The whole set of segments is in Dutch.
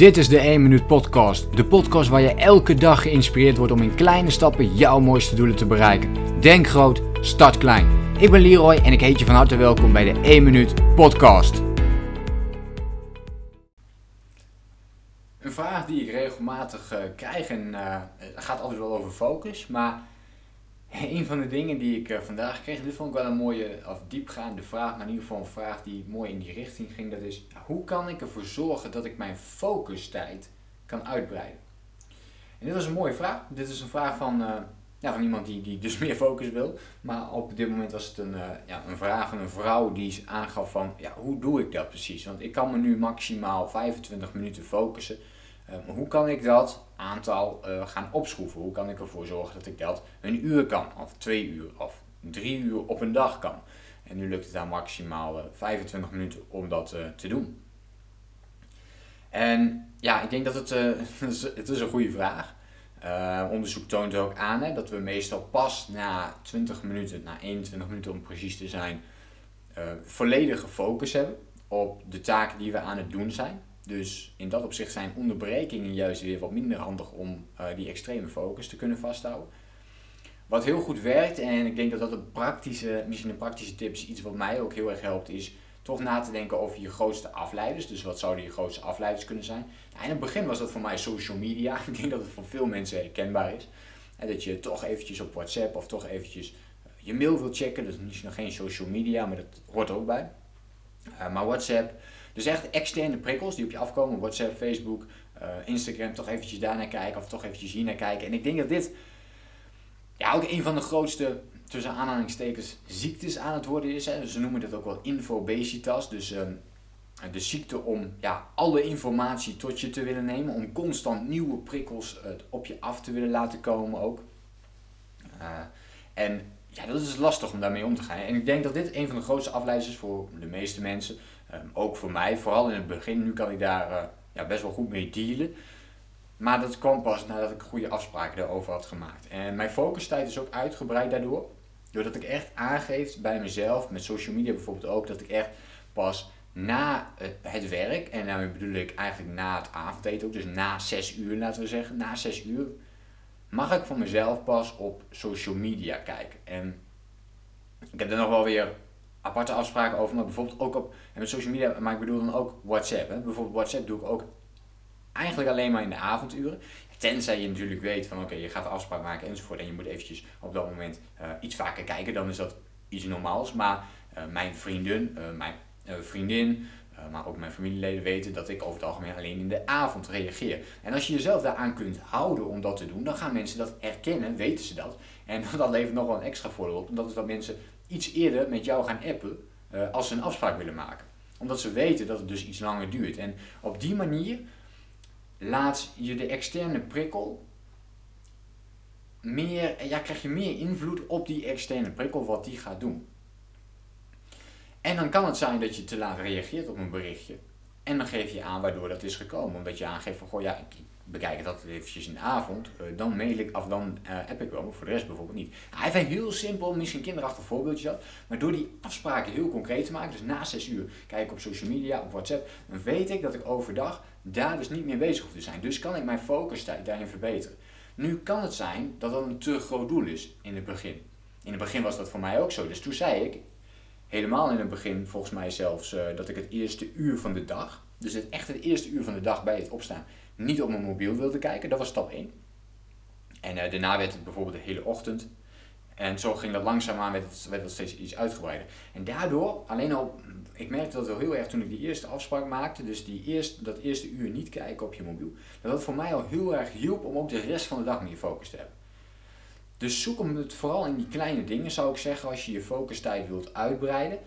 Dit is de 1 Minuut Podcast. De podcast waar je elke dag geïnspireerd wordt om in kleine stappen jouw mooiste doelen te bereiken. Denk groot, start klein. Ik ben Leroy en ik heet je van harte welkom bij de 1 Minuut Podcast. Een vraag die ik regelmatig uh, krijg en uh, gaat altijd wel over focus, maar een van de dingen die ik uh, vandaag kreeg, dit vond ik wel een mooie of diepgaande vraag, maar in ieder geval een vraag die mooi in die richting ging. Dat is, hoe kan ik ervoor zorgen dat ik mijn focustijd kan uitbreiden? En dit was een mooie vraag. Dit is een vraag van, uh, ja, van iemand die, die dus meer focus wil. Maar op dit moment was het een, uh, ja, een vraag van een vrouw die aangaf van, ja, hoe doe ik dat precies? Want ik kan me nu maximaal 25 minuten focussen. Ehm, hoe kan ik dat aantal uh, gaan opschroeven? Hoe kan ik ervoor zorgen dat ik dat een uur kan, of twee uur, of drie uur op een dag kan? En nu lukt het dan maximaal uh, eh, 25 minuten om dat uh, te doen. En ja, ik denk dat het, het is een goede vraag. onderzoek toont ook aan hè, dat we meestal pas na 20 minuten, na 21 minuten om precies te zijn, volledige focus hebben op de taken die we aan het doen zijn. Dus in dat opzicht zijn onderbrekingen juist weer wat minder handig om uh, die extreme focus te kunnen vasthouden. Wat heel goed werkt, en ik denk dat dat een praktische, misschien een praktische tip is, iets wat mij ook heel erg helpt, is toch na te denken over je grootste afleiders. Dus wat zouden je grootste afleiders kunnen zijn? Nou, in het begin was dat voor mij social media. Ik denk dat het voor veel mensen herkenbaar is. En dat je toch eventjes op WhatsApp of toch eventjes eh, je mail wil checken. Dat is nog geen social media, maar dat hoort er ook bij. Uh, maar WhatsApp, dus echt externe prikkels die op je afkomen, WhatsApp, Facebook, uh, Instagram, toch eventjes daar naar kijken of toch eventjes hier naar kijken. En ik denk dat dit ja, ook een van de grootste, tussen aanhalingstekens, ziektes aan het worden is. Hè. Ze noemen dit ook wel infobesitas, dus uh, de ziekte om ja, alle informatie tot je te willen nemen, om constant nieuwe prikkels uh, op je af te willen laten komen ook. Uh, en ja, dat is lastig om daarmee om te gaan. En ik denk dat dit een van de grootste afleiders is voor de meeste mensen. Ehm, ook voor mij, vooral in het begin. Nu kan ik daar uh, ja, best wel goed mee dealen. Maar dat kwam pas nadat ik goede afspraken daarover had gemaakt. En mijn focustijd is ook uitgebreid daardoor. Doordat ik echt aangeef bij mezelf, met social media bijvoorbeeld ook, dat ik echt pas na het werk, en daarmee bedoel ik eigenlijk na het avondeten ook, dus na 6 uur laten we zeggen, na 6 uur, mag ik voor mezelf pas op social media kijken. En ik heb er nog wel weer aparte afspraken over, maar bijvoorbeeld ook op, en met social media, maar ik bedoel dan ook WhatsApp. Hè. Bijvoorbeeld WhatsApp doe ik ook eigenlijk alleen maar in de avonduren. Tenzij je natuurlijk weet van oké, je gaat een afspraak maken enzovoort en je moet eventjes op dat moment uh, iets vaker kijken, dan is dat iets normaals. Maar uh, mijn vrienden, uh, mijn vriendin, maar ook mijn familieleden weten dat ik over het algemeen alleen in de avond reageer. En als je jezelf daaraan kunt houden om dat te doen, dan gaan mensen dat erkennen, weten ze dat. En dat levert nog wel een extra voordeel op, omdat is dat mensen iets eerder met jou gaan appen uh, als ze een afspraak willen maken. Omdat ze weten dat het dus iets langer duurt. En op die manier laat je de externe prikkel meer, ja, krijg je meer invloed op die externe prikkel wat die gaat doen. En dan kan het zijn dat je te laat reageert op een berichtje. En dan geef je aan waardoor dat is gekomen. Omdat je aangeeft van, goh ja, ik bekijk dat eventjes in de avond. Uh, dan mail ik, of dan uh, app ik wel, maar voor de rest bijvoorbeeld niet. Hij heeft een heel simpel, misschien kinderachtig voorbeeldje dat. Maar door die afspraken heel concreet te maken, dus na 6 uur kijk ik op social media, op WhatsApp. Dan weet ik dat ik overdag daar dus niet meer bezig hoef te zijn. Dus kan ik mijn focus daarin verbeteren. Nu kan het zijn dat dat een te groot doel is in het begin. In het begin was dat voor mij ook zo. Dus toen zei ik, helemaal in het begin volgens mij zelfs, uh, dat ik het eerste uur van de dag, dus het echt het eerste uur van de dag bij het opstaan, niet op mijn mobiel wilde kijken. Dat was stap 1. En uh, daarna werd het bijvoorbeeld de hele ochtend. En zo ging dat langzaamaan, werd het, werd het steeds iets uitgebreider. En daardoor, alleen al, ik merkte dat wel heel erg toen ik die eerste afspraak maakte, dus die eerste, dat eerste uur niet kijken op je mobiel, dat dat voor mij al heel erg hielp om ook de rest van de dag meer focus te hebben. Dus zoek hem het vooral in die kleine dingen, zou ik zeggen, als je je focustijd wilt uitbreiden.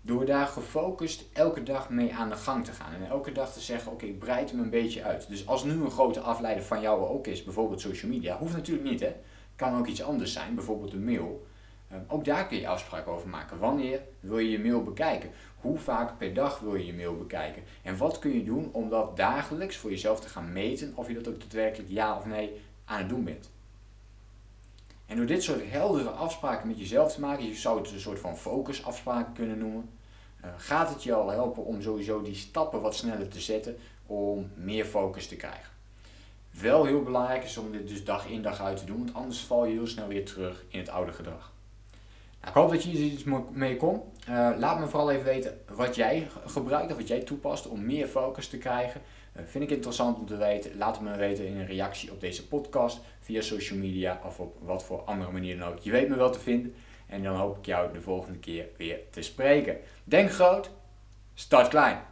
Door daar gefocust elke dag mee aan de gang te gaan. En elke dag te zeggen, oké, ik breid hem een beetje uit. Dus als nu een grote afleider van jou ook is, bijvoorbeeld social media, hoeft natuurlijk niet hè. Kan ook iets anders zijn, bijvoorbeeld een mail. Ehm, ook daar kun je afspraken over maken. Wanneer wil je je mail bekijken? Hoe vaak per dag wil je je mail bekijken? En wat kun je doen om dat dagelijks voor jezelf te gaan meten of je dat ook daadwerkelijk ja of nee aan het doen bent? En door dit soort heldere afspraken met jezelf te maken, je zou het een soort van focusafspraken kunnen noemen, uh, gaat het je al helpen om sowieso die stappen wat sneller te zetten om meer focus te krijgen. Wel heel belangrijk is om dit dus dag in dag uit te doen, want anders val je heel snel weer terug in het oude gedrag. Ik hoop dat je hier iets mee kon. Uh, laat me vooral even weten wat jij gebruikt of wat jij toepast om meer focus te krijgen. Uh, vind ik interessant om te weten. Laat het me weten in een reactie op deze podcast via social media of op wat voor andere manier dan ook. Je weet me wel te vinden. En dan hoop ik jou de volgende keer weer te spreken. Denk groot, start klein.